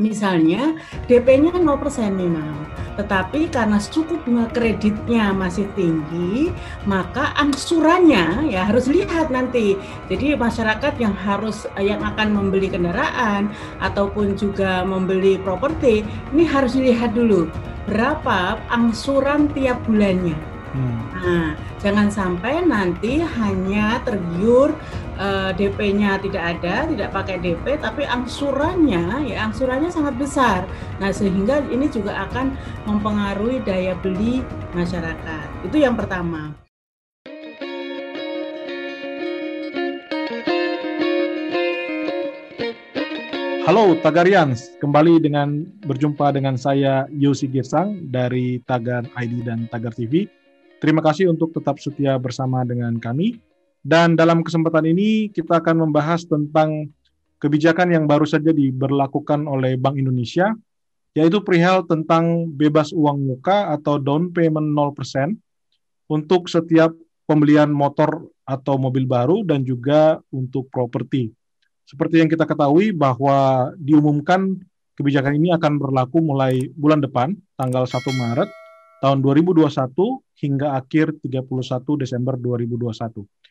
Misalnya DP-nya 0% nih mau, tetapi karena suku bunga kreditnya masih tinggi, maka angsurannya ya harus lihat nanti. Jadi masyarakat yang harus yang akan membeli kendaraan ataupun juga membeli properti, ini harus dilihat dulu berapa angsuran tiap bulannya. Hmm. Nah, jangan sampai nanti hanya tergiur uh, eh, DP-nya tidak ada, tidak pakai DP, tapi angsurannya ya angsurannya sangat besar. Nah sehingga ini juga akan mempengaruhi daya beli masyarakat. Itu yang pertama. Halo Tagarians, kembali dengan berjumpa dengan saya Yosi Girsang dari Tagar ID dan Tagar TV. Terima kasih untuk tetap setia bersama dengan kami dan dalam kesempatan ini kita akan membahas tentang kebijakan yang baru saja diberlakukan oleh Bank Indonesia, yaitu perihal tentang bebas uang muka atau down payment 0% untuk setiap pembelian motor atau mobil baru dan juga untuk properti. Seperti yang kita ketahui bahwa diumumkan kebijakan ini akan berlaku mulai bulan depan, tanggal 1 Maret tahun 2021 hingga akhir 31 Desember 2021.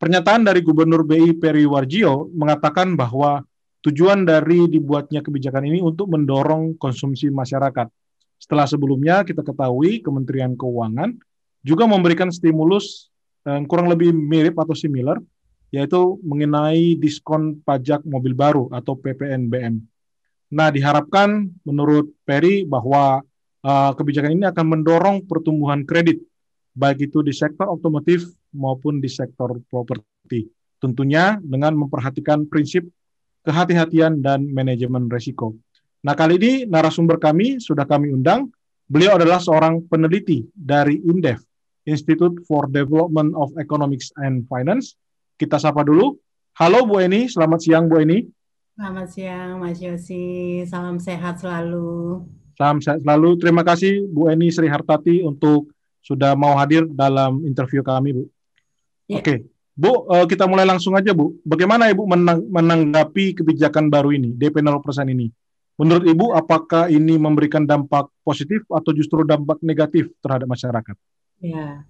Pernyataan dari Gubernur BI Peri Warjio mengatakan bahwa tujuan dari dibuatnya kebijakan ini untuk mendorong konsumsi masyarakat. Setelah sebelumnya kita ketahui Kementerian Keuangan juga memberikan stimulus yang kurang lebih mirip atau similar, yaitu mengenai diskon pajak mobil baru atau PPNBM. Nah, diharapkan menurut Peri bahwa uh, kebijakan ini akan mendorong pertumbuhan kredit baik itu di sektor otomotif maupun di sektor properti. Tentunya dengan memperhatikan prinsip kehati-hatian dan manajemen risiko. Nah, kali ini narasumber kami sudah kami undang. Beliau adalah seorang peneliti dari INDEF, Institute for Development of Economics and Finance. Kita sapa dulu. Halo Bu Eni, selamat siang Bu Eni. Selamat siang Mas Yosi, salam sehat selalu. Salam sehat selalu. Terima kasih Bu Eni Sri Hartati untuk sudah mau hadir dalam interview kami, Bu. Ya. Oke, Bu, uh, kita mulai langsung aja, Bu. Bagaimana Ibu menang menanggapi kebijakan baru ini, DP 0% ini? Menurut Ibu, apakah ini memberikan dampak positif atau justru dampak negatif terhadap masyarakat? Ya,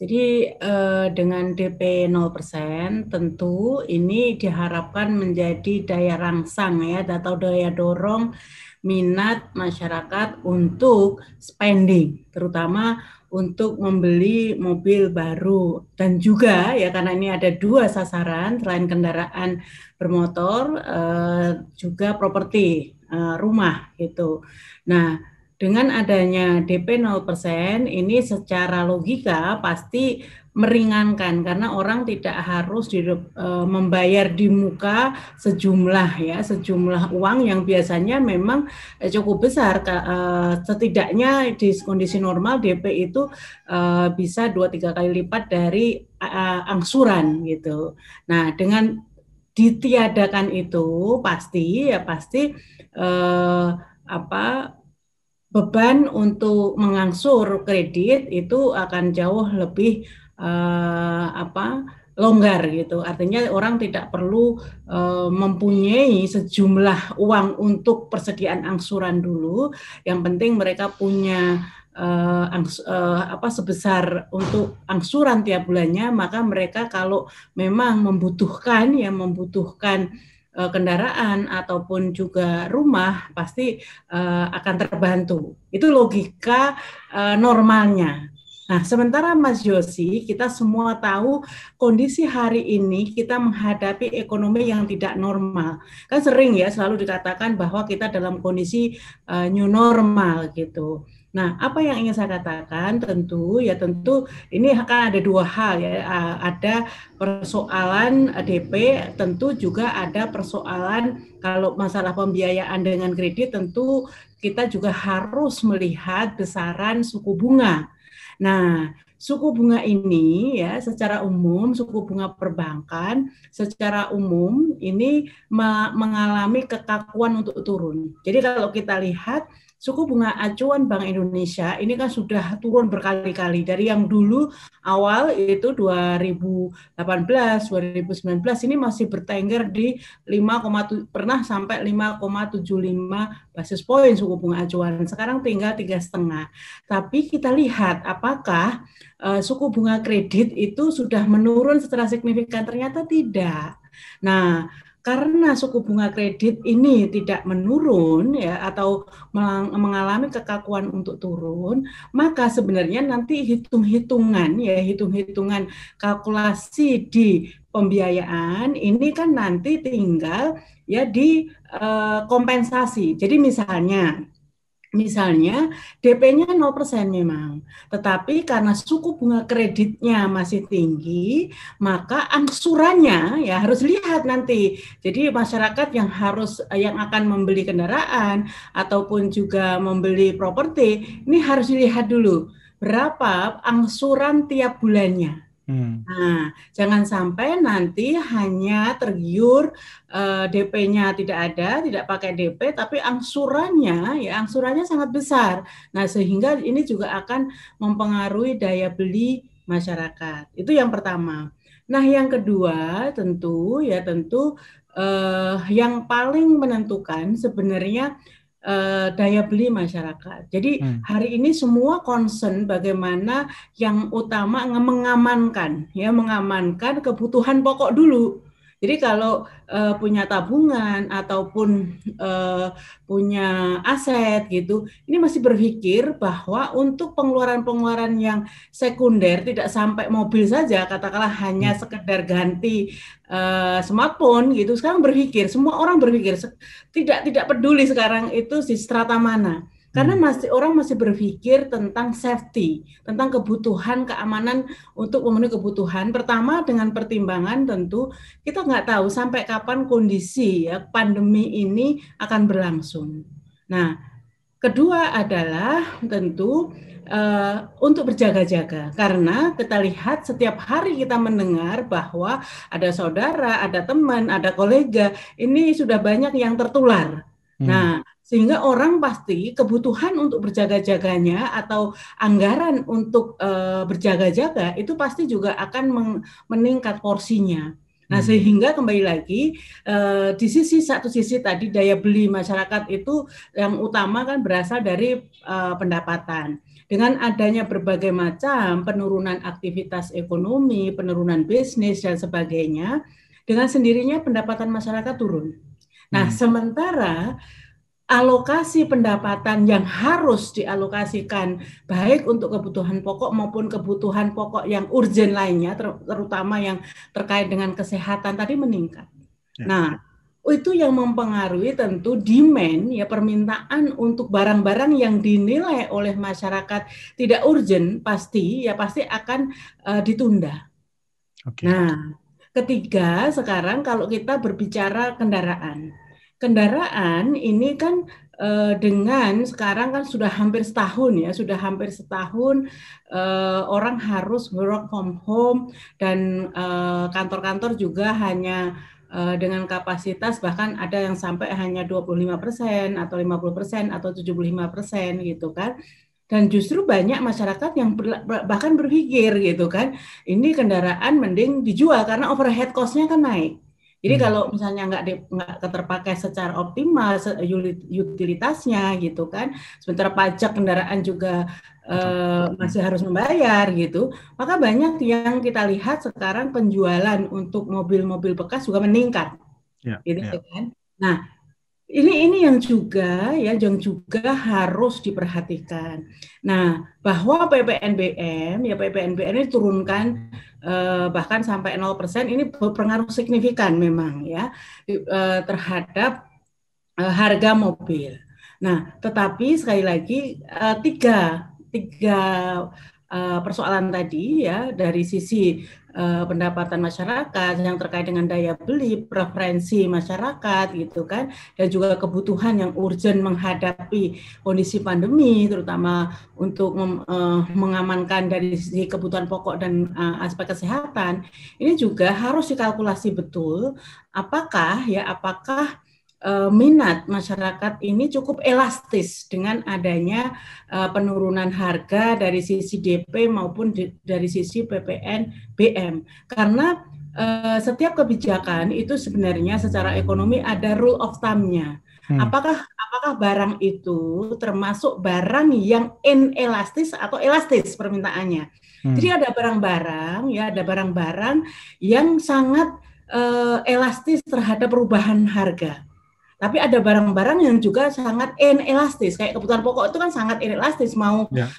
jadi eh, dengan DP 0% tentu ini diharapkan menjadi daya rangsang ya atau daya dorong minat masyarakat untuk spending, terutama untuk membeli mobil baru dan juga ya karena ini ada dua sasaran selain kendaraan bermotor eh, juga properti eh, rumah gitu. Nah, dengan adanya DP 0% ini secara logika pasti meringankan karena orang tidak harus di, e, membayar di muka sejumlah ya sejumlah uang yang biasanya memang e, cukup besar e, setidaknya di kondisi normal DP itu e, bisa dua tiga kali lipat dari e, angsuran gitu. Nah dengan ditiadakan itu pasti ya pasti e, apa beban untuk mengangsur kredit itu akan jauh lebih uh, apa longgar gitu. Artinya orang tidak perlu uh, mempunyai sejumlah uang untuk persediaan angsuran dulu. Yang penting mereka punya uh, angs, uh, apa sebesar untuk angsuran tiap bulannya, maka mereka kalau memang membutuhkan yang membutuhkan kendaraan ataupun juga rumah pasti uh, akan terbantu. Itu logika uh, normalnya. Nah, sementara Mas Yosi, kita semua tahu kondisi hari ini kita menghadapi ekonomi yang tidak normal. Kan sering ya selalu dikatakan bahwa kita dalam kondisi uh, new normal gitu. Nah, apa yang ingin saya katakan tentu ya tentu ini akan ada dua hal ya. Ada persoalan DP, tentu juga ada persoalan kalau masalah pembiayaan dengan kredit tentu kita juga harus melihat besaran suku bunga Nah, suku bunga ini ya secara umum suku bunga perbankan secara umum ini mengalami kekakuan untuk turun. Jadi kalau kita lihat suku bunga acuan Bank Indonesia ini kan sudah turun berkali-kali dari yang dulu awal itu 2018, 2019 ini masih bertengger di 5, pernah sampai 5,75 basis poin suku bunga acuan. Sekarang tinggal tiga setengah. Tapi kita lihat apakah uh, suku bunga kredit itu sudah menurun secara signifikan? Ternyata tidak. Nah, karena suku bunga kredit ini tidak menurun ya atau mengalami kekakuan untuk turun, maka sebenarnya nanti hitung-hitungan ya hitung-hitungan kalkulasi di pembiayaan ini kan nanti tinggal ya di uh, kompensasi. Jadi misalnya Misalnya DP-nya 0% memang, tetapi karena suku bunga kreditnya masih tinggi, maka angsurannya ya harus lihat nanti. Jadi masyarakat yang harus yang akan membeli kendaraan ataupun juga membeli properti, ini harus dilihat dulu berapa angsuran tiap bulannya. Hmm. Nah, jangan sampai nanti hanya tergiur uh, eh, DP-nya tidak ada, tidak pakai DP, tapi angsurannya ya angsurannya sangat besar. Nah, sehingga ini juga akan mempengaruhi daya beli masyarakat. Itu yang pertama. Nah, yang kedua tentu ya tentu uh, yang paling menentukan sebenarnya uh, daya beli masyarakat. Jadi hmm. hari ini semua concern bagaimana yang utama mengamankan ya mengamankan kebutuhan pokok dulu. Jadi kalau uh, punya tabungan ataupun uh, punya aset gitu, ini masih berpikir bahwa untuk pengeluaran-pengeluaran yang sekunder tidak sampai mobil saja, katakanlah hanya hmm. sekedar ganti uh, smartphone gitu. Sekarang berpikir, semua orang berpikir tidak tidak peduli sekarang itu di strata mana karena hmm. masih orang masih berpikir tentang safety, tentang kebutuhan keamanan untuk memenuhi kebutuhan. Pertama dengan pertimbangan tentu kita nggak tahu sampai kapan kondisi ya pandemi ini akan berlangsung. Nah, kedua adalah tentu uh, untuk berjaga-jaga karena kita lihat setiap hari kita mendengar bahwa ada saudara, ada teman, ada kolega ini sudah banyak yang tertular. Hmm. Nah, sehingga orang pasti kebutuhan untuk berjaga-jaganya atau anggaran untuk uh, berjaga-jaga itu pasti juga akan meningkat porsinya. Nah, hmm. sehingga kembali lagi uh, di sisi satu sisi tadi daya beli masyarakat itu yang utama kan berasal dari uh, pendapatan. Dengan adanya berbagai macam penurunan aktivitas ekonomi, penurunan bisnis dan sebagainya, dengan sendirinya pendapatan masyarakat turun. Nah, hmm. sementara alokasi pendapatan yang harus dialokasikan baik untuk kebutuhan pokok maupun kebutuhan pokok yang urgent lainnya terutama yang terkait dengan kesehatan tadi meningkat. Ya. Nah, itu yang mempengaruhi tentu demand ya permintaan untuk barang-barang yang dinilai oleh masyarakat tidak urgent pasti ya pasti akan uh, ditunda. Okay. Nah, ketiga sekarang kalau kita berbicara kendaraan kendaraan ini kan uh, dengan sekarang kan sudah hampir setahun ya, sudah hampir setahun uh, orang harus work from home dan eh, kantor-kantor juga hanya dengan kapasitas bahkan ada yang sampai hanya 25% atau 50% atau 75% gitu kan. Dan justru banyak masyarakat yang ber, bahkan berpikir gitu kan, ini kendaraan mending dijual karena overhead cost-nya kan naik. Jadi hmm. kalau misalnya nggak nggak terpakai secara optimal utilitasnya gitu kan, sementara pajak kendaraan juga uh, masih harus membayar gitu, maka banyak yang kita lihat sekarang penjualan untuk mobil-mobil bekas juga meningkat, ya, gitu ya. kan. Nah ini ini yang juga ya yang juga harus diperhatikan. Nah bahwa PPNBM ya PPNBM ini turunkan eh, bahkan sampai 0% ini berpengaruh signifikan memang ya eh, terhadap eh, harga mobil. Nah, tetapi sekali lagi eh, tiga tiga persoalan tadi ya dari sisi uh, pendapatan masyarakat yang terkait dengan daya beli, preferensi masyarakat gitu kan dan juga kebutuhan yang urgent menghadapi kondisi pandemi terutama untuk mem, uh, mengamankan dari sisi kebutuhan pokok dan uh, aspek kesehatan ini juga harus dikalkulasi betul apakah ya apakah minat masyarakat ini cukup elastis dengan adanya uh, penurunan harga dari sisi DP maupun di, dari sisi PPN BM karena uh, setiap kebijakan itu sebenarnya secara ekonomi ada rule of thumb-nya. Hmm. Apakah apakah barang itu termasuk barang yang inelastis atau elastis permintaannya? Hmm. Jadi ada barang-barang ya ada barang-barang yang sangat uh, elastis terhadap perubahan harga. Tapi ada barang-barang yang juga sangat inelastis. Kayak kebutuhan pokok itu kan sangat inelastis. Mau ya.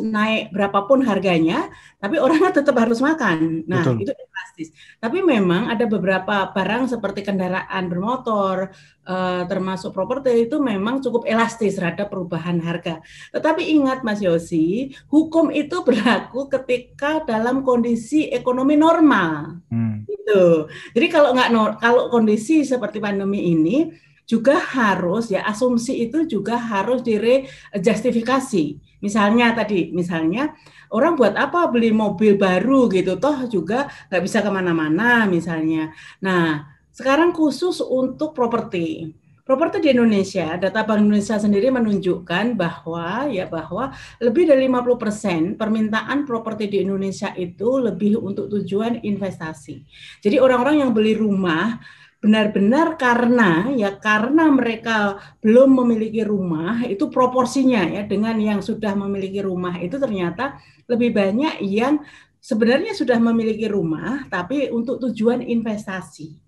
naik berapapun harganya, tapi orangnya tetap harus makan. Nah, Betul. itu elastis. Tapi memang ada beberapa barang seperti kendaraan bermotor, uh, termasuk properti itu memang cukup elastis terhadap perubahan harga. Tetapi ingat Mas Yosi, hukum itu berlaku ketika dalam kondisi ekonomi normal. Hmm. Gitu. Jadi kalau nggak kalau kondisi seperti pandemi ini juga harus ya asumsi itu juga harus direjustifikasi. Misalnya tadi, misalnya orang buat apa beli mobil baru gitu, toh juga nggak bisa ke mana-mana misalnya. Nah, sekarang khusus untuk properti. Properti di Indonesia, data Bank Indonesia sendiri menunjukkan bahwa ya bahwa lebih dari 50% permintaan properti di Indonesia itu lebih untuk tujuan investasi. Jadi orang-orang yang beli rumah benar-benar karena ya karena mereka belum memiliki rumah itu proporsinya ya dengan yang sudah memiliki rumah itu ternyata lebih banyak yang sebenarnya sudah memiliki rumah tapi untuk tujuan investasi.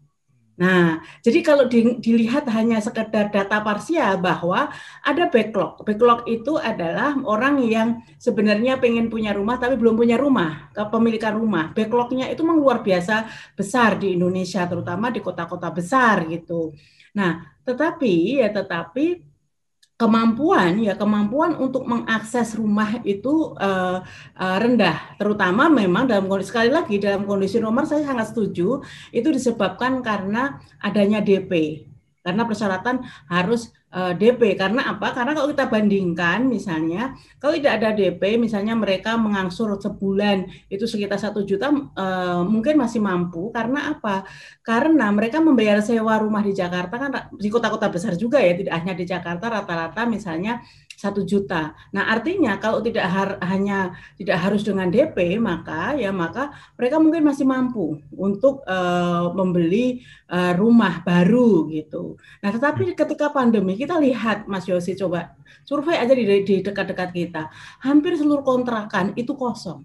Nah, jadi kalau di, dilihat hanya sekedar data parsial bahwa ada backlog. Backlog itu adalah orang yang sebenarnya pengen punya rumah tapi belum punya rumah, kepemilikan rumah. Backlognya itu memang luar biasa besar di Indonesia, terutama di kota-kota besar gitu. Nah, tetapi ya tetapi kemampuan ya kemampuan untuk mengakses rumah itu uh, uh, rendah. Terutama memang dalam kondisi sekali lagi dalam kondisi nomor saya sangat setuju itu disebabkan karena adanya DP karena persyaratan harus DP karena apa? Karena kalau kita bandingkan misalnya kalau tidak ada DP misalnya mereka mengangsur sebulan itu sekitar satu juta uh, mungkin masih mampu karena apa? Karena mereka membayar sewa rumah di Jakarta kan di kota-kota besar juga ya tidak hanya di Jakarta rata-rata misalnya satu juta. Nah artinya kalau tidak har hanya tidak harus dengan DP maka ya maka mereka mungkin masih mampu untuk uh, membeli uh, rumah baru gitu. Nah tetapi ketika pandemi kita lihat Mas Yosi coba survei aja di dekat-dekat kita hampir seluruh kontrakan itu kosong.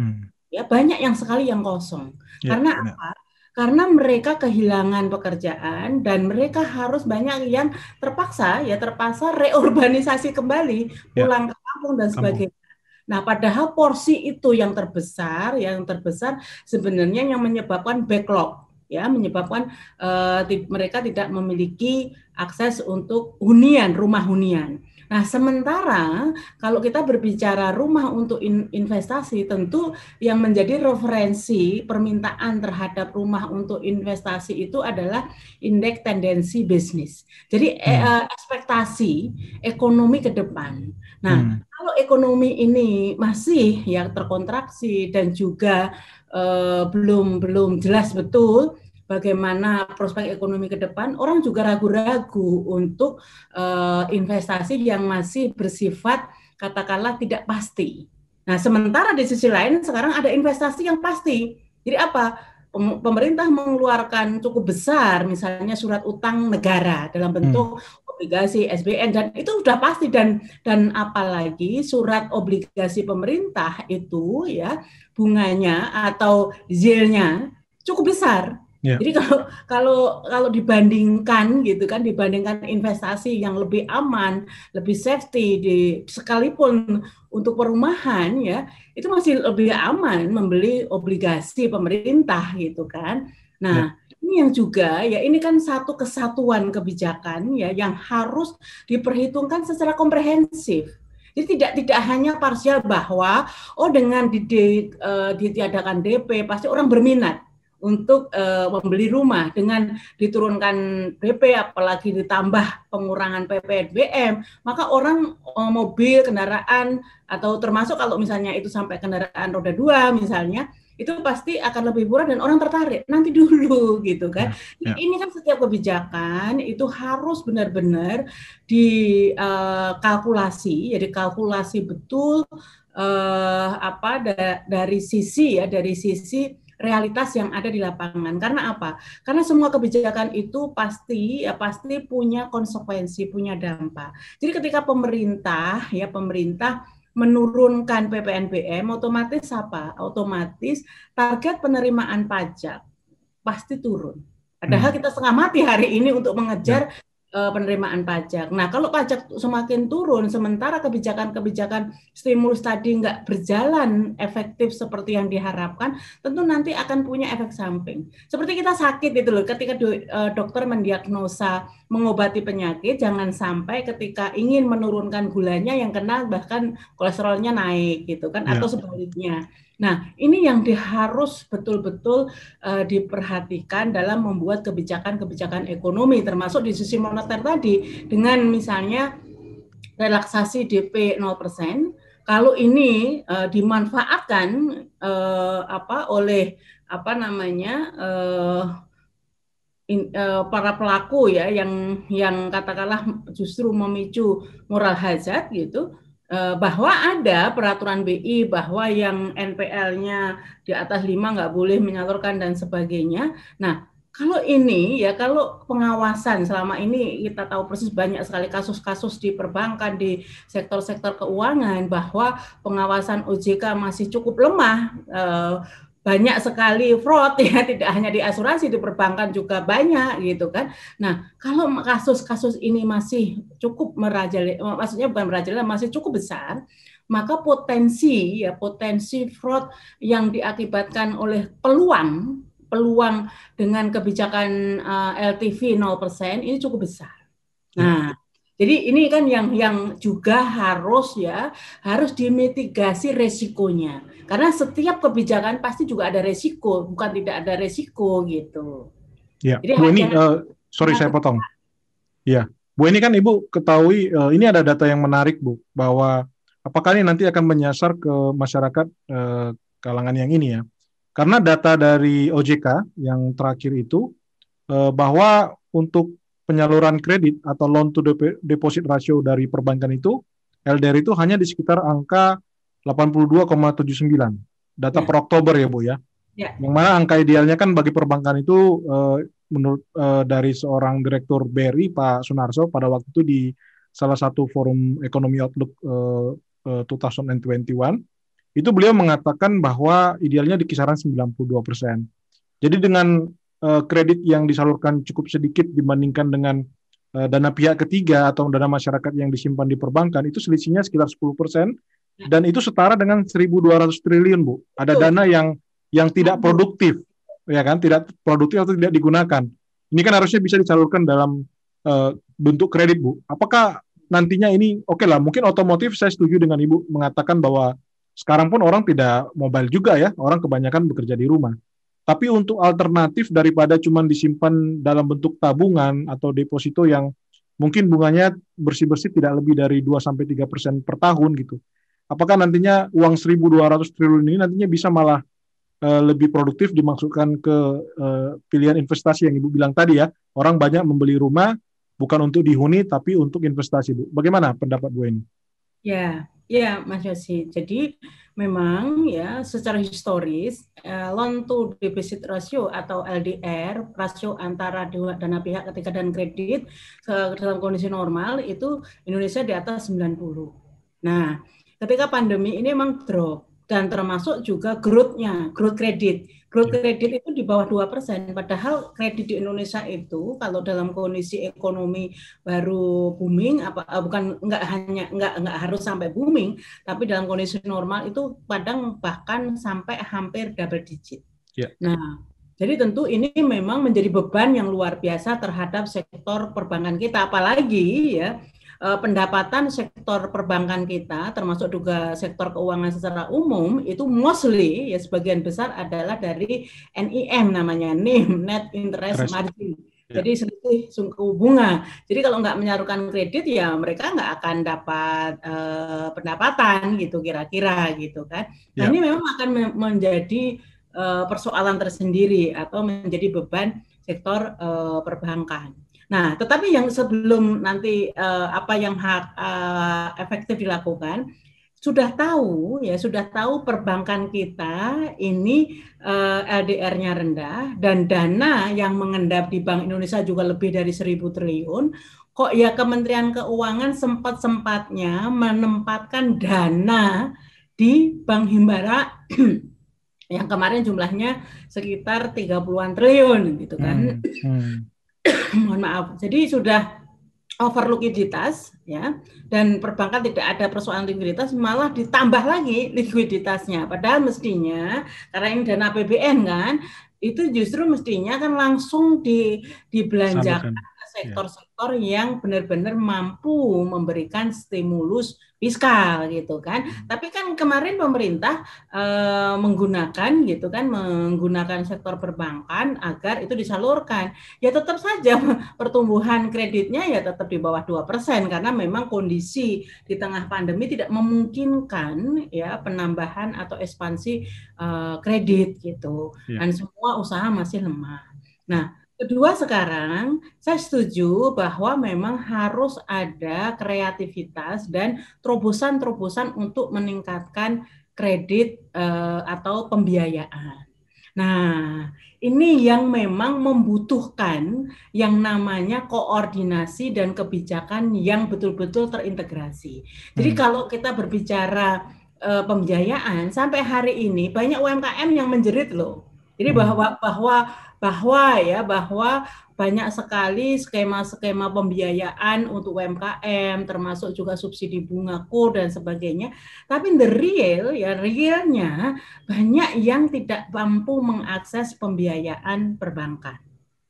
Hmm. Ya banyak yang sekali yang kosong. Ya, Karena apa? Karena mereka kehilangan pekerjaan dan mereka harus banyak yang terpaksa ya terpaksa reurbanisasi kembali ya. pulang ke kampung dan sebagainya. Nah, padahal porsi itu yang terbesar, yang terbesar sebenarnya yang menyebabkan backlog, ya, menyebabkan uh, mereka tidak memiliki akses untuk hunian, rumah hunian. Nah, sementara kalau kita berbicara rumah untuk in investasi, tentu yang menjadi referensi permintaan terhadap rumah untuk investasi itu adalah indeks tendensi bisnis. Jadi hmm. eh, ekspektasi ekonomi ke depan. Nah, hmm. kalau ekonomi ini masih yang terkontraksi dan juga eh, belum belum jelas betul bagaimana prospek ekonomi ke depan, orang juga ragu-ragu untuk uh, investasi yang masih bersifat katakanlah tidak pasti. Nah, sementara di sisi lain sekarang ada investasi yang pasti. Jadi apa? Pemerintah mengeluarkan cukup besar, misalnya surat utang negara dalam bentuk hmm. obligasi SBN dan itu sudah pasti dan dan apalagi surat obligasi pemerintah itu ya bunganya atau zilnya cukup besar Yeah. Jadi kalau kalau kalau dibandingkan gitu kan dibandingkan investasi yang lebih aman, lebih safety di sekalipun untuk perumahan ya, itu masih lebih aman membeli obligasi pemerintah gitu kan. Nah, yeah. ini yang juga ya ini kan satu kesatuan kebijakan ya yang harus diperhitungkan secara komprehensif. Jadi tidak tidak hanya parsial bahwa oh dengan di, di, uh, ditiadakan DP pasti orang berminat untuk uh, membeli rumah dengan diturunkan BP apalagi ditambah pengurangan PPNBM maka orang uh, mobil kendaraan atau termasuk kalau misalnya itu sampai kendaraan roda dua misalnya itu pasti akan lebih murah dan orang tertarik nanti dulu gitu kan. Ya, ya. Ini kan setiap kebijakan itu harus benar-benar dikalkulasi, uh, ya dikalkulasi betul uh, apa da dari sisi ya dari sisi realitas yang ada di lapangan. Karena apa? Karena semua kebijakan itu pasti ya pasti punya konsekuensi, punya dampak. Jadi ketika pemerintah ya pemerintah menurunkan PPNBM otomatis apa? Otomatis target penerimaan pajak pasti turun. Padahal hmm. kita setengah mati hari ini untuk mengejar ya penerimaan pajak. Nah, kalau pajak semakin turun, sementara kebijakan-kebijakan stimulus tadi nggak berjalan efektif seperti yang diharapkan, tentu nanti akan punya efek samping. Seperti kita sakit itu loh, ketika do, uh, dokter mendiagnosa mengobati penyakit, jangan sampai ketika ingin menurunkan gulanya yang kena bahkan kolesterolnya naik gitu kan, ya. atau sebaliknya. Nah, ini yang harus betul-betul uh, diperhatikan dalam membuat kebijakan-kebijakan ekonomi, termasuk di sisi moneter tadi, dengan misalnya relaksasi DP 0%. Kalau ini uh, dimanfaatkan uh, apa oleh apa namanya uh, in, uh, para pelaku ya yang yang katakanlah justru memicu moral hazard gitu bahwa ada peraturan BI bahwa yang NPL-nya di atas 5 nggak boleh menyalurkan dan sebagainya. Nah, kalau ini ya kalau pengawasan selama ini kita tahu persis banyak sekali kasus-kasus di perbankan di sektor-sektor keuangan bahwa pengawasan OJK masih cukup lemah eh, banyak sekali fraud ya tidak hanya di asuransi di perbankan juga banyak gitu kan. Nah, kalau kasus-kasus ini masih cukup merajalela maksudnya bukan merajalela masih cukup besar, maka potensi ya potensi fraud yang diakibatkan oleh peluang peluang dengan kebijakan uh, LTV 0% ini cukup besar. Nah, jadi ini kan yang yang juga harus ya harus dimitigasi resikonya. Karena setiap kebijakan pasti juga ada resiko, bukan tidak ada resiko gitu. Ya, Jadi Bu ini uh, sorry saya potong. Iya, Bu ini kan Ibu ketahui uh, ini ada data yang menarik Bu bahwa apakah ini nanti akan menyasar ke masyarakat uh, kalangan yang ini ya. Karena data dari OJK yang terakhir itu uh, bahwa untuk penyaluran kredit atau loan to deposit ratio dari perbankan itu LDR itu hanya di sekitar angka 82,79 data ya. per Oktober ya Bu ya. ya. Yang mana angka idealnya kan bagi perbankan itu uh, menurut uh, dari seorang direktur BRI Pak Sunarso pada waktu itu di salah satu forum ekonomi outlook uh, uh, 2021 itu beliau mengatakan bahwa idealnya di kisaran 92 persen. Jadi dengan uh, kredit yang disalurkan cukup sedikit dibandingkan dengan uh, dana pihak ketiga atau dana masyarakat yang disimpan di perbankan itu selisihnya sekitar 10 persen. Dan itu setara dengan 1.200 triliun bu. Ada dana yang yang tidak produktif, ya kan, tidak produktif atau tidak digunakan. Ini kan harusnya bisa disalurkan dalam uh, bentuk kredit bu. Apakah nantinya ini oke okay lah, mungkin otomotif saya setuju dengan ibu mengatakan bahwa sekarang pun orang tidak mobile juga ya, orang kebanyakan bekerja di rumah. Tapi untuk alternatif daripada cuma disimpan dalam bentuk tabungan atau deposito yang mungkin bunganya bersih-bersih tidak lebih dari 2 sampai 3 persen per tahun gitu. Apakah nantinya uang 1.200 triliun ini nantinya bisa malah uh, lebih produktif dimasukkan ke uh, pilihan investasi yang Ibu bilang tadi ya. Orang banyak membeli rumah bukan untuk dihuni tapi untuk investasi, Bu. Bagaimana pendapat Bu ini? Ya, ya Mas Yosi. Jadi memang ya secara historis uh, loan to deposit ratio atau LDR rasio antara dana pihak ketiga dan kredit uh, dalam kondisi normal itu Indonesia di atas 90. Nah, ketika pandemi ini memang drop dan termasuk juga growth-nya, growth kredit. Growth iya. kredit itu di bawah dua persen, padahal kredit di Indonesia itu kalau dalam kondisi ekonomi baru booming, apa eh, bukan nggak hanya nggak nggak harus sampai booming, tapi dalam kondisi normal itu kadang bahkan sampai hampir double digit. Yeah. Nah, jadi tentu ini memang menjadi beban yang luar biasa terhadap sektor perbankan kita, apalagi ya uh, pendapatan sektor perbankan kita termasuk juga sektor keuangan secara umum itu mostly ya sebagian besar adalah dari NIM namanya NIM net interest margin. Ya. Jadi selisih suku bunga. Jadi kalau nggak menyalurkan kredit ya mereka nggak akan dapat uh, pendapatan gitu kira-kira gitu kan. Nah ya. ini memang akan menjadi uh, persoalan tersendiri atau menjadi beban sektor uh, perbankan. Nah, tetapi yang sebelum nanti uh, apa yang hak, uh, efektif dilakukan, sudah tahu ya sudah tahu perbankan kita ini uh, LDR-nya rendah dan dana yang mengendap di Bank Indonesia juga lebih dari seribu triliun kok ya Kementerian Keuangan sempat-sempatnya menempatkan dana di Bank Himbara yang kemarin jumlahnya sekitar 30-an triliun gitu kan. Hmm, hmm. Mohon maaf. Jadi sudah over likuiditas ya dan perbankan tidak ada persoalan likuiditas malah ditambah lagi likuiditasnya. Padahal mestinya karena ini dana APBN kan itu justru mestinya kan langsung di dibelanjakan sektor-sektor yang benar-benar mampu memberikan stimulus fiskal gitu kan. Hmm. Tapi kan kemarin pemerintah e, menggunakan gitu kan menggunakan sektor perbankan agar itu disalurkan. Ya tetap saja pertumbuhan kreditnya ya tetap di bawah dua persen karena memang kondisi di tengah pandemi tidak memungkinkan ya penambahan atau ekspansi e, kredit gitu. Ya. Dan semua usaha masih lemah. Nah, Kedua sekarang saya setuju bahwa memang harus ada kreativitas dan terobosan-terobosan untuk meningkatkan kredit eh, atau pembiayaan. Nah, ini yang memang membutuhkan yang namanya koordinasi dan kebijakan yang betul-betul terintegrasi. Jadi hmm. kalau kita berbicara eh, pembiayaan sampai hari ini banyak UMKM yang menjerit loh. Jadi hmm. bahwa bahwa bahwa ya bahwa banyak sekali skema-skema pembiayaan untuk UMKM termasuk juga subsidi bunga kur dan sebagainya tapi the real ya realnya banyak yang tidak mampu mengakses pembiayaan perbankan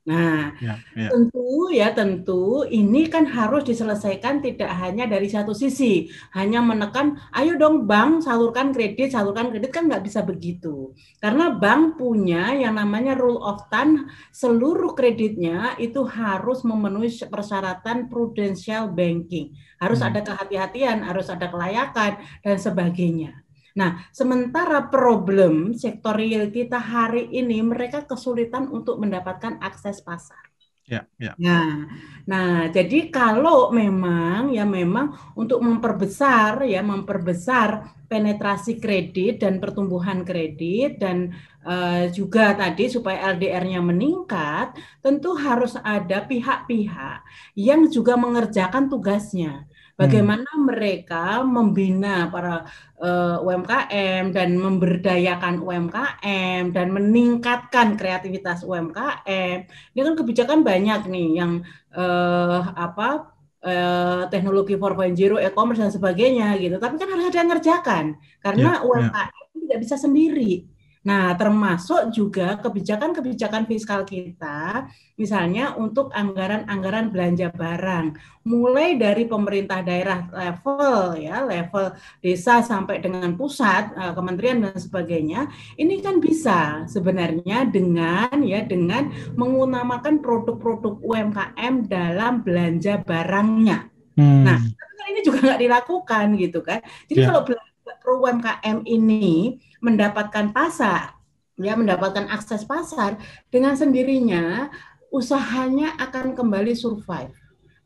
Nah, ya, ya. tentu ya tentu ini kan harus diselesaikan tidak hanya dari satu sisi, hanya menekan, ayo dong bank salurkan kredit, salurkan kredit kan nggak bisa begitu, karena bank punya yang namanya rule of thumb, seluruh kreditnya itu harus memenuhi persyaratan prudential banking, harus hmm. ada kehati-hatian, harus ada kelayakan dan sebagainya. Nah, sementara problem sektor real kita hari ini mereka kesulitan untuk mendapatkan akses pasar. Ya, ya. Nah, nah, jadi kalau memang ya memang untuk memperbesar ya memperbesar penetrasi kredit dan pertumbuhan kredit dan uh, juga tadi supaya LDR-nya meningkat, tentu harus ada pihak-pihak yang juga mengerjakan tugasnya. Bagaimana hmm. mereka membina para uh, eh, UMKM dan memberdayakan UMKM dan meningkatkan kreativitas UMKM. Ini kan kebijakan banyak nih yang uh, apa uh, teknologi 4.0, e-commerce dan sebagainya gitu. Tapi kan harus ada yang ngerjakan karena ya, UMKM ya. tidak bisa sendiri Nah, termasuk juga kebijakan-kebijakan fiskal kita, misalnya untuk anggaran-anggaran belanja barang, mulai dari pemerintah daerah level ya, level desa sampai dengan pusat, eh, kementerian dan sebagainya, ini kan bisa sebenarnya dengan ya dengan mengutamakan produk-produk UMKM dalam belanja barangnya. Hmm. Nah, ini juga nggak dilakukan gitu kan. Jadi yeah. kalau pro UMKM ini mendapatkan pasar, ya mendapatkan akses pasar dengan sendirinya usahanya akan kembali survive,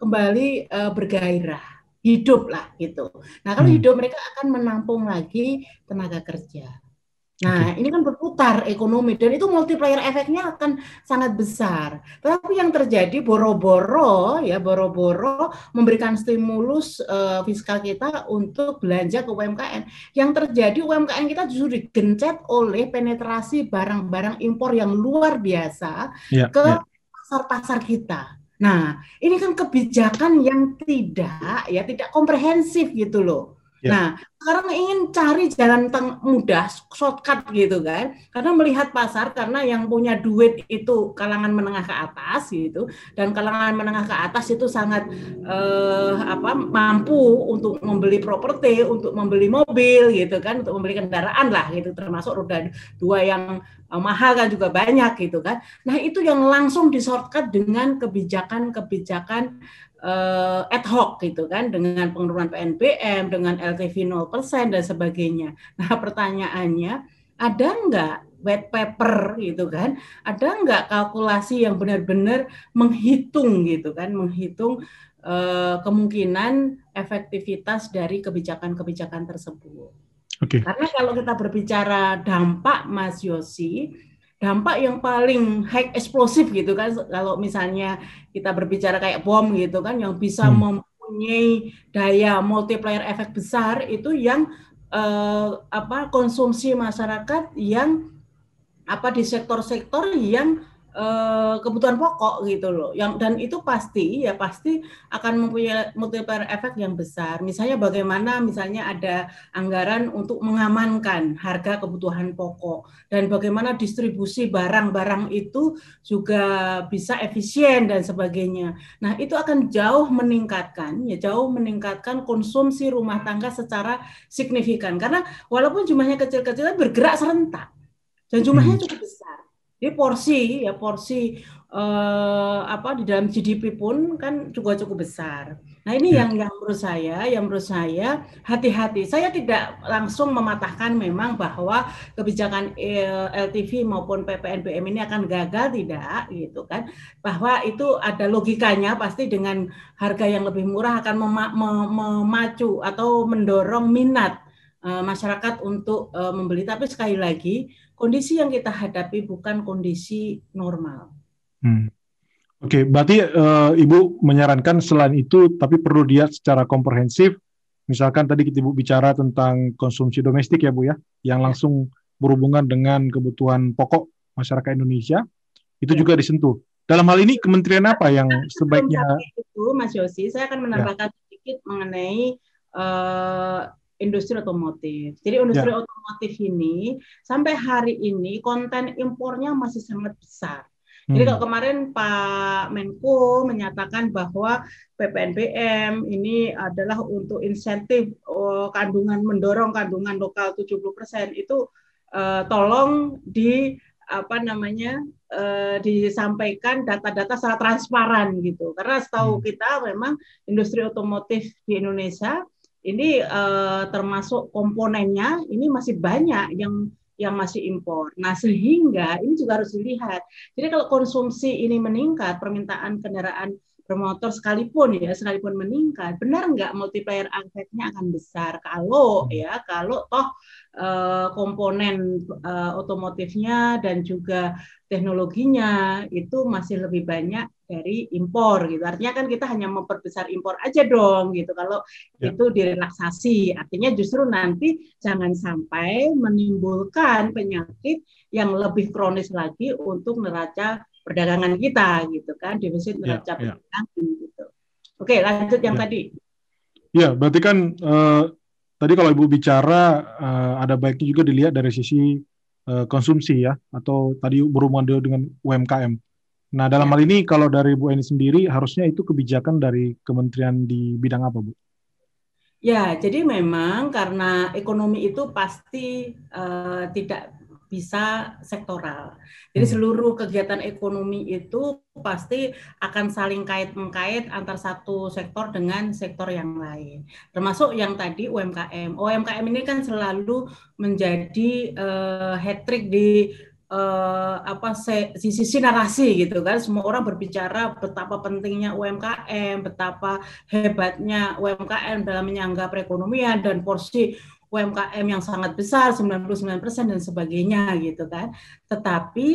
kembali uh, bergairah, hidup lah gitu. Nah kalau hmm. hidup mereka akan menampung lagi tenaga kerja. Nah, okay. ini kan berputar ekonomi dan itu multiplier efeknya akan sangat besar. Tapi yang terjadi boro-boro ya boro-boro memberikan stimulus uh, fiskal kita untuk belanja ke UMKM. Yang terjadi UMKM kita justru digencet oleh penetrasi barang-barang impor yang luar biasa yeah, ke ya. pasar-pasar yeah. kita. Nah, ini kan kebijakan yang tidak ya tidak komprehensif gitu loh. Ya. Nah, sekarang ingin cari jalan teng mudah, shortcut gitu kan. Karena melihat pasar, karena yang punya duit itu kalangan menengah ke atas gitu, dan kalangan menengah ke atas itu sangat eh, apa mampu untuk membeli properti, untuk membeli mobil gitu kan, untuk membeli kendaraan lah gitu, termasuk roda dua yang eh, mahal kan juga banyak gitu kan. Nah itu yang langsung di shortcut dengan kebijakan-kebijakan uh, ad hoc gitu kan dengan penurunan PNBM, dengan LTV 0% dan sebagainya. Nah, pertanyaannya ada enggak white paper gitu kan, ada nggak kalkulasi yang benar-benar menghitung gitu kan, menghitung uh, kemungkinan efektivitas dari kebijakan-kebijakan tersebut. Okay. Karena kalau kita berbicara dampak Mas Yosi, dampak yang paling high eksplosif gitu kan, kalau misalnya kita berbicara kayak bom gitu kan, yang bisa hmm. mempunyai daya multiplier efek besar itu yang eh, apa konsumsi masyarakat yang apa di sektor-sektor yang Eh, kebutuhan pokok gitu loh. Yang dan itu pasti ya pasti akan mempunyai multiplier efek yang besar. Misalnya bagaimana misalnya ada anggaran untuk mengamankan harga kebutuhan pokok dan bagaimana distribusi barang-barang itu juga bisa efisien dan sebagainya. Nah, itu akan jauh meningkatkan ya jauh meningkatkan konsumsi rumah tangga secara signifikan karena walaupun jumlahnya kecil-kecil bergerak serentak dan jumlahnya hmm. cukup besar. Jadi porsi ya porsi eh, apa di dalam GDP pun kan juga cukup besar. Nah ini ya. yang yang menurut saya, yang menurut saya hati-hati. Saya tidak langsung mematahkan memang bahwa kebijakan eh, LTV maupun PPNBM ini akan gagal tidak gitu kan. Bahwa itu ada logikanya pasti dengan harga yang lebih murah akan memacu atau mendorong minat uh, masyarakat untuk uh, membeli. Tapi sekali lagi kondisi yang kita hadapi bukan kondisi normal. Hmm. Oke, okay, berarti uh, Ibu menyarankan selain itu, tapi perlu lihat secara komprehensif. Misalkan tadi kita Ibu bicara tentang konsumsi domestik ya Bu ya, yang ya. langsung berhubungan dengan kebutuhan pokok masyarakat Indonesia, itu ya. juga disentuh. Dalam hal ini kementerian apa yang sebaiknya? Itu Mas Yosi, saya akan menambahkan ya. sedikit mengenai uh, industri otomotif. Jadi industri ya. otomotif ini sampai hari ini konten impornya masih sangat besar. Hmm. Jadi kalau kemarin Pak Menko menyatakan bahwa PPNBM ini adalah untuk insentif oh, kandungan mendorong kandungan lokal 70% itu uh, tolong di apa namanya uh, disampaikan data-data secara transparan gitu. Karena setahu hmm. kita memang industri otomotif di Indonesia ini uh, termasuk komponennya ini masih banyak yang yang masih impor. Nah, sehingga ini juga harus dilihat. Jadi kalau konsumsi ini meningkat, permintaan kendaraan bermotor sekalipun ya, sekalipun meningkat, benar nggak multiplier efeknya akan besar kalau ya, kalau toh uh, komponen uh, otomotifnya dan juga teknologinya itu masih lebih banyak dari impor gitu. Artinya kan kita hanya memperbesar impor aja dong gitu. Kalau ya. itu direlaksasi, artinya justru nanti jangan sampai menimbulkan penyakit yang lebih kronis lagi untuk neraca perdagangan kita gitu kan, defisit ya, neraca ya, perdagangan ya. gitu. Oke, lanjut yang ya. tadi. Ya, berarti kan uh, tadi kalau Ibu bicara uh, ada baiknya juga dilihat dari sisi uh, konsumsi ya atau tadi berhubungan dengan UMKM. Nah, dalam ya. hal ini kalau dari Bu Eni sendiri harusnya itu kebijakan dari kementerian di bidang apa, Bu? Ya, jadi memang karena ekonomi itu pasti uh, tidak bisa sektoral. Jadi hmm. seluruh kegiatan ekonomi itu pasti akan saling kait mengkait antar satu sektor dengan sektor yang lain. Termasuk yang tadi UMKM. UMKM ini kan selalu menjadi uh, hat trick di uh, apa sisi sisi narasi gitu kan. Semua orang berbicara betapa pentingnya UMKM betapa hebatnya UMKM dalam menyangga perekonomian dan porsi UMKM yang sangat besar 99% dan sebagainya gitu kan. Tetapi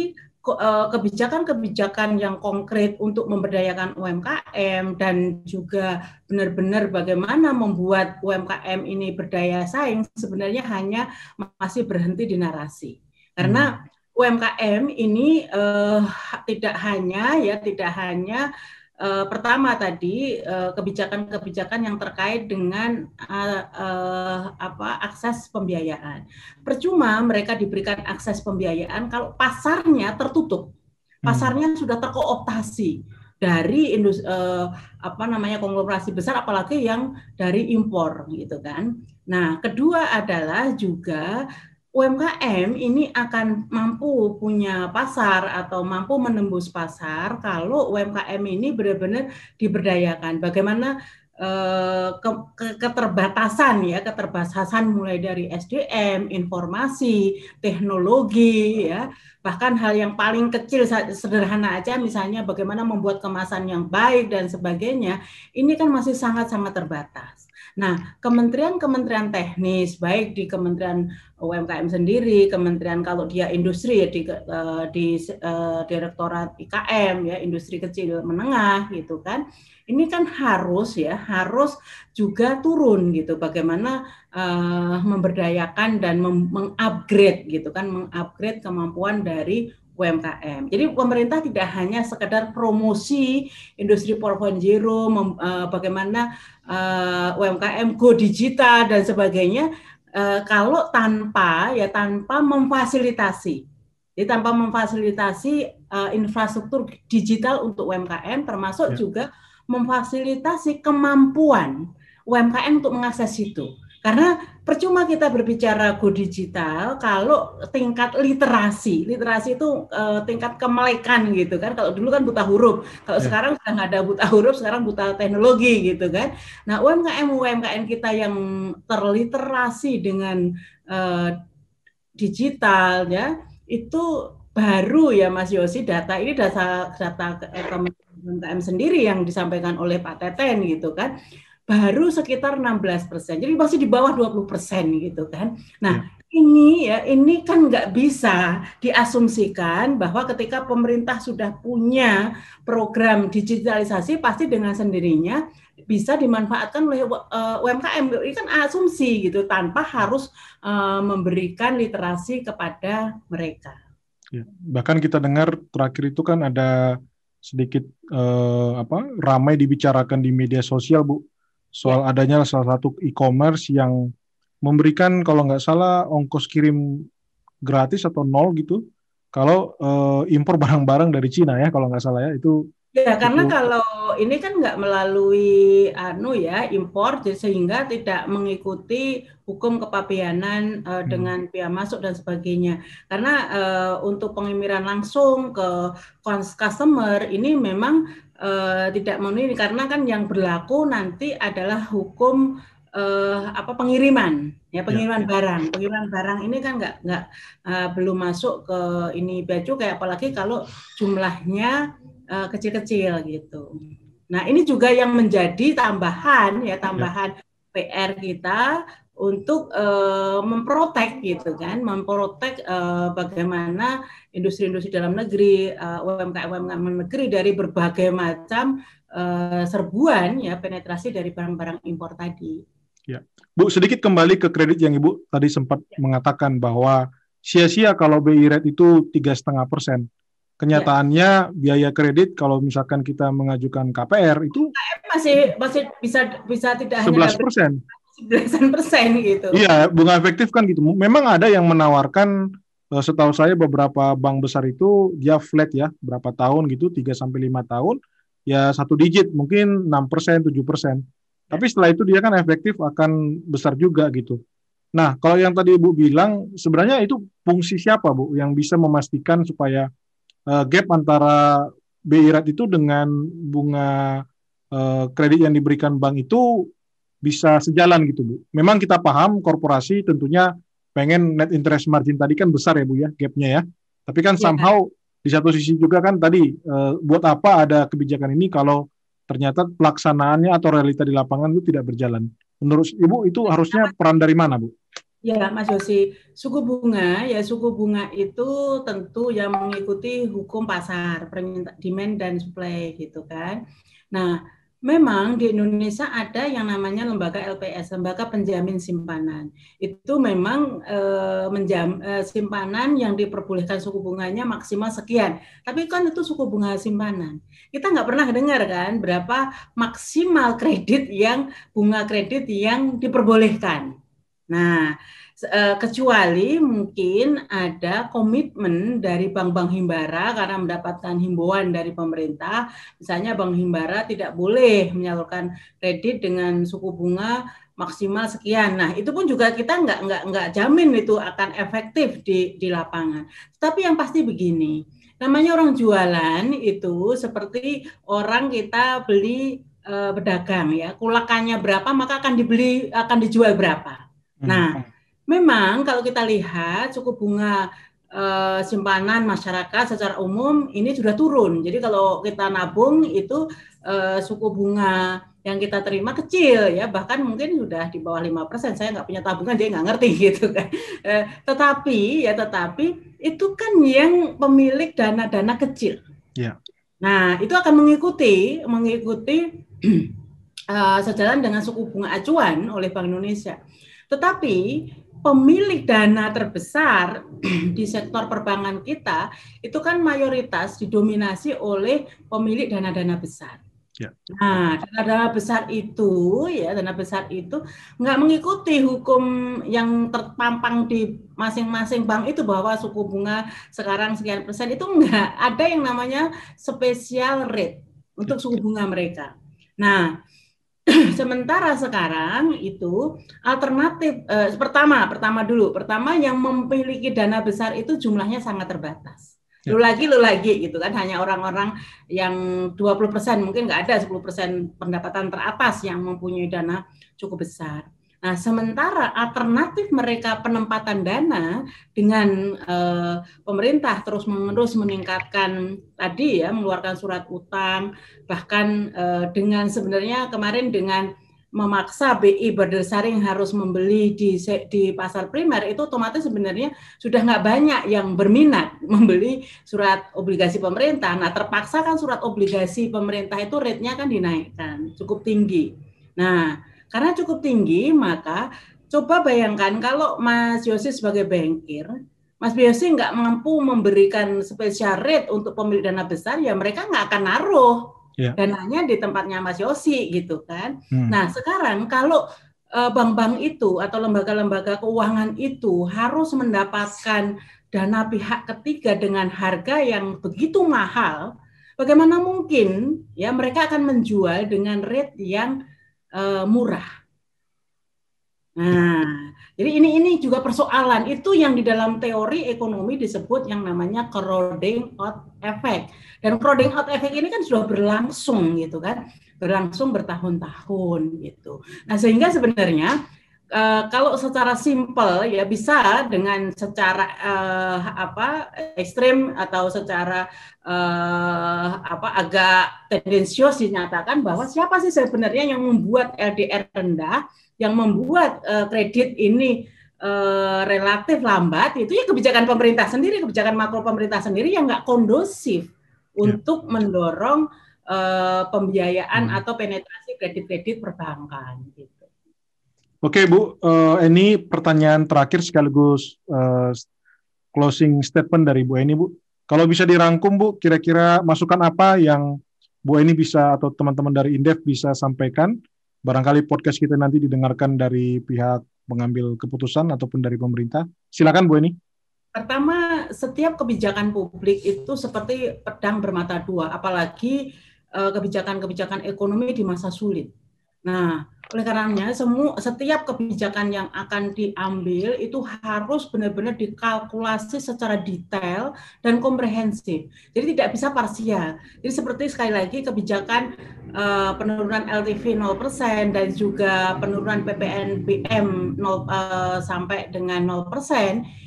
eh, kebijakan-kebijakan yang konkret untuk memberdayakan UMKM dan juga benar-benar bagaimana membuat UMKM ini berdaya saing sebenarnya hanya masih berhenti di narasi. Karena hmm UMKM ini uh, tidak hanya ya tidak hanya uh, pertama tadi kebijakan kebijakan-kebijakan yang terkait dengan uh, uh, apa akses pembiayaan. Percuma mereka diberikan akses pembiayaan kalau pasarnya tertutup. Hmm. Pasarnya hmm. sudah terkooptasi dari industri uh, apa namanya konglomerasi besar apalagi yang dari impor gitu kan. Nah, kedua adalah juga UMKM ini akan mampu punya pasar atau mampu menembus pasar kalau UMKM ini benar-benar diberdayakan. Bagaimana eh, ke, ke, keterbatasan ya keterbatasan mulai dari SDM, informasi, teknologi ya bahkan hal yang paling kecil sederhana aja misalnya bagaimana membuat kemasan yang baik dan sebagainya ini kan masih sangat-sangat terbatas. Nah, kementerian-kementerian teknis baik di Kementerian UMKM sendiri, kementerian kalau dia industri ya di eh, di uh, Direktorat IKM ya, industri kecil menengah gitu kan. Ini kan harus ya, harus juga turun gitu bagaimana uh, memberdayakan dan mengupgrade gitu kan, mengupgrade kemampuan dari UMKM. Jadi pemerintah tidak hanya sekedar promosi industri 4.0, uh, bagaimana uh, UMKM go digital dan sebagainya, uh, kalau tanpa ya tanpa memfasilitasi, jadi tanpa memfasilitasi uh, infrastruktur digital untuk UMKM, termasuk ya. juga memfasilitasi kemampuan UMKM untuk mengakses itu. Karena percuma kita berbicara go digital kalau tingkat literasi, literasi itu uh, tingkat kemelekan gitu kan. Kalau dulu kan buta huruf, kalau yeah. sekarang sudah nggak ada buta huruf, sekarang buta teknologi gitu kan. Nah UMKM UMKM kita yang terliterasi dengan uh, digital ya itu baru ya Mas Yosi data ini data data Kementerian sendiri yang disampaikan oleh Pak Teten gitu kan baru sekitar 16 persen. Jadi masih di bawah 20 persen gitu kan. Nah ya. ini ya ini kan nggak bisa diasumsikan bahwa ketika pemerintah sudah punya program digitalisasi pasti dengan sendirinya bisa dimanfaatkan oleh uh, eh, UMKM. Ini kan asumsi gitu tanpa harus uh, memberikan literasi kepada mereka. Ya, bahkan kita dengar terakhir itu kan ada sedikit uh, apa ramai dibicarakan di media sosial Bu soal ya. adanya salah satu e-commerce yang memberikan kalau nggak salah ongkos kirim gratis atau nol gitu kalau uh, impor barang-barang dari Cina ya kalau nggak salah ya itu Ya, karena itu. kalau ini kan nggak melalui anu ya impor, sehingga tidak mengikuti hukum kepabeanan uh, hmm. dengan biaya masuk dan sebagainya. Karena uh, untuk pengiriman langsung ke customer ini memang uh, tidak memenuhi karena kan yang berlaku nanti adalah hukum uh, apa pengiriman ya, ya pengiriman ya, barang pengiriman barang ini kan nggak nggak uh, belum masuk ke ini baju kayak apalagi kalau jumlahnya uh, kecil-kecil gitu. Nah ini juga yang menjadi tambahan ya tambahan ya. PR kita untuk uh, memprotek gitu kan, memprotek uh, bagaimana industri-industri dalam negeri, uh, UMKM UMKM negeri dari berbagai macam uh, serbuan ya penetrasi dari barang-barang impor tadi. Ya, Bu sedikit kembali ke kredit yang Ibu tadi sempat ya. mengatakan bahwa sia-sia kalau BI rate itu tiga setengah persen. Kenyataannya ya. biaya kredit kalau misalkan kita mengajukan KPR itu masih masih bisa bisa tidak 11 persen. Belasan persen gitu. Iya, bunga efektif kan gitu. Memang ada yang menawarkan eh, setahu saya beberapa bank besar itu dia flat ya, berapa tahun gitu, 3 sampai 5 tahun, ya satu digit, mungkin 6 persen, 7 persen. Tapi setelah itu dia kan efektif akan besar juga gitu. Nah, kalau yang tadi Ibu bilang, sebenarnya itu fungsi siapa Bu yang bisa memastikan supaya uh, gap antara BI rate itu dengan bunga uh, kredit yang diberikan bank itu bisa sejalan gitu Bu. Memang kita paham korporasi tentunya pengen net interest margin tadi kan besar ya Bu ya gapnya ya. Tapi kan ya. somehow di satu sisi juga kan tadi uh, buat apa ada kebijakan ini kalau ternyata pelaksanaannya atau realita di lapangan itu tidak berjalan. Menurut Ibu itu harusnya peran dari mana Bu? Ya, Mas Yosi, suku bunga ya suku bunga itu tentu yang mengikuti hukum pasar, permintaan demand dan supply gitu kan. Nah, memang di Indonesia ada yang namanya lembaga LPS, lembaga penjamin simpanan. Itu memang e, menjam e, simpanan yang diperbolehkan suku bunganya maksimal sekian. Tapi kan itu suku bunga simpanan. Kita nggak pernah dengar kan berapa maksimal kredit yang bunga kredit yang diperbolehkan. Nah, Eh, kecuali mungkin ada komitmen dari bank-bank himbara karena mendapatkan himbauan dari pemerintah, misalnya bank himbara tidak boleh menyalurkan kredit dengan suku bunga maksimal sekian. Nah, itu pun juga kita nggak nggak nggak jamin itu akan efektif di di lapangan. Tapi yang pasti begini, namanya orang jualan itu seperti orang kita beli uh, pedagang ya. Kulakannya berapa maka akan dibeli akan dijual berapa. Hmm. Nah, memang kalau kita lihat suku bunga uh, simpanan masyarakat secara umum ini sudah turun. Jadi kalau kita nabung itu uh, suku bunga yang kita terima kecil ya. Bahkan mungkin sudah di bawah lima persen. Saya nggak punya tabungan jadi nggak ngerti gitu kan. Eh, tetapi ya tetapi itu kan yang pemilik dana-dana kecil. Ya. nah itu akan mengikuti mengikuti uh, sejalan dengan suku bunga acuan oleh Bank Indonesia. Tetapi pemilik dana terbesar di sektor perbankan kita itu kan mayoritas didominasi oleh pemilik dana-dana besar Ya. Nah, dana besar itu ya dana besar itu nggak mengikuti hukum yang terpampang di masing-masing bank itu bahwa suku bunga sekarang sekian persen itu nggak ada yang namanya special rate untuk suku bunga mereka. Nah, sementara sekarang itu alternatif eh, pertama pertama dulu pertama yang memiliki dana besar itu jumlahnya sangat terbatas Ya. lu lagi lu lagi gitu kan hanya orang-orang yang 20% mungkin nggak ada 10% pendapatan teratas yang mempunyai dana cukup besar. Nah, sementara alternatif mereka penempatan dana dengan eh, pemerintah terus-menerus meningkatkan tadi ya mengeluarkan surat utang bahkan eh, dengan sebenarnya kemarin dengan memaksa BI berdasarkan harus membeli di di pasar primer itu otomatis sebenarnya sudah nggak banyak yang berminat membeli surat obligasi pemerintah. Nah terpaksa kan surat obligasi pemerintah itu rate-nya kan dinaikkan cukup tinggi. Nah karena cukup tinggi maka coba bayangkan kalau Mas Yosi sebagai bankir Mas Yosi nggak mampu memberikan spesial rate untuk pemilik dana besar, ya mereka nggak akan naruh yeah. dananya di tempatnya Mas Yosi gitu kan. Hmm. Nah sekarang kalau eh, bank-bank itu atau lembaga-lembaga keuangan itu harus mendapatkan dana pihak ketiga dengan harga yang begitu mahal, bagaimana mungkin ya mereka akan menjual dengan rate yang uh, murah? Nah, jadi ini ini juga persoalan itu yang di dalam teori ekonomi disebut yang namanya crowding out effect. Dan crowding out effect ini kan sudah berlangsung gitu kan, berlangsung bertahun-tahun gitu. Nah sehingga sebenarnya Uh, kalau secara simpel ya bisa dengan secara uh, apa ekstrim atau secara uh, apa agak tendensius dinyatakan bahwa siapa sih sebenarnya yang membuat LDR rendah yang membuat uh, kredit ini uh, relatif lambat itu ya kebijakan pemerintah sendiri, kebijakan makro pemerintah sendiri yang nggak kondusif ya. untuk mendorong uh, pembiayaan hmm. atau penetrasi kredit-kredit perbankan. Gitu. Oke Bu, uh, ini pertanyaan terakhir sekaligus uh, closing statement dari Bu Eni Bu. Kalau bisa dirangkum Bu, kira-kira masukan apa yang Bu Eni bisa atau teman-teman dari Indef bisa sampaikan barangkali podcast kita nanti didengarkan dari pihak pengambil keputusan ataupun dari pemerintah. Silakan Bu Eni. Pertama, setiap kebijakan publik itu seperti pedang bermata dua, apalagi eh, kebijakan-kebijakan ekonomi di masa sulit. Nah, oleh karenanya semua setiap kebijakan yang akan diambil itu harus benar-benar dikalkulasi secara detail dan komprehensif. Jadi tidak bisa parsial. Jadi seperti sekali lagi kebijakan uh, penurunan LTV 0% dan juga penurunan PPNBM 0 uh, sampai dengan 0%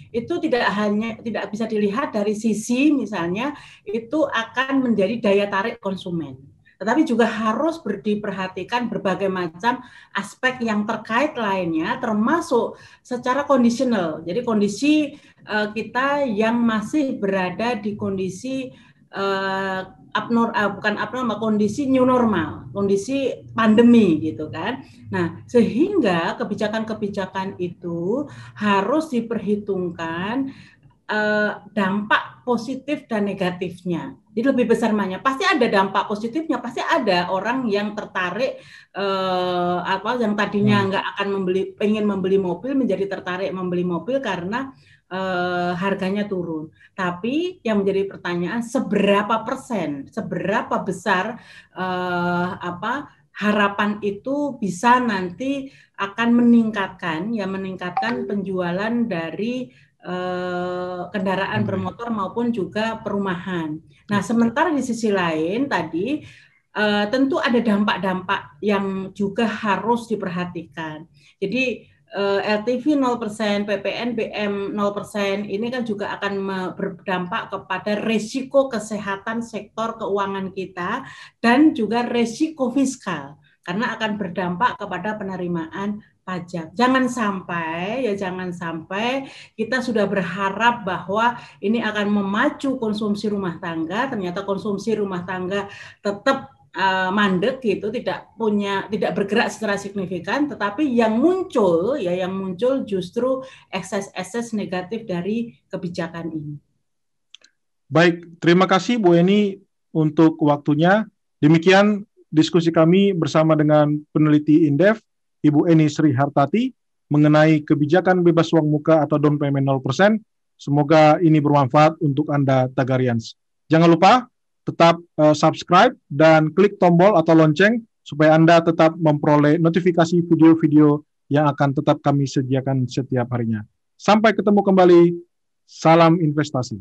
itu tidak hanya tidak bisa dilihat dari sisi misalnya itu akan menjadi daya tarik konsumen tetapi juga harus diperhatikan berbagai macam aspek yang terkait lainnya, termasuk secara kondisional. Jadi kondisi uh, kita yang masih berada di kondisi uh, abnor uh, bukan abnormal kondisi new normal kondisi pandemi gitu kan nah sehingga kebijakan-kebijakan itu harus diperhitungkan uh, dampak positif dan negatifnya jadi lebih besar mana? Pasti ada dampak positifnya, pasti ada orang yang tertarik eh, apa yang tadinya hmm. nggak akan membeli, pengen membeli mobil menjadi tertarik membeli mobil karena eh, harganya turun. Tapi yang menjadi pertanyaan seberapa persen, seberapa besar eh, apa harapan itu bisa nanti akan meningkatkan ya meningkatkan penjualan dari eh, kendaraan hmm. bermotor maupun juga perumahan. Nah, sementara di sisi lain tadi uh, tentu ada dampak-dampak yang juga harus diperhatikan. Jadi uh, LTV 0%, PPNBM 0%, ini kan juga akan berdampak kepada resiko kesehatan sektor keuangan kita dan juga resiko fiskal karena akan berdampak kepada penerimaan pajak. Jangan sampai ya jangan sampai kita sudah berharap bahwa ini akan memacu konsumsi rumah tangga, ternyata konsumsi rumah tangga tetap uh, mandek gitu, tidak punya tidak bergerak secara signifikan, tetapi yang muncul ya yang muncul justru ekses-ekses negatif dari kebijakan ini. Baik, terima kasih Bu Eni untuk waktunya. Demikian diskusi kami bersama dengan peneliti Indef Ibu Eni Sri Hartati mengenai kebijakan bebas uang muka atau down payment 0%. Semoga ini bermanfaat untuk Anda Tagarians. Jangan lupa tetap uh, subscribe dan klik tombol atau lonceng supaya Anda tetap memperoleh notifikasi video-video yang akan tetap kami sediakan setiap harinya. Sampai ketemu kembali. Salam investasi.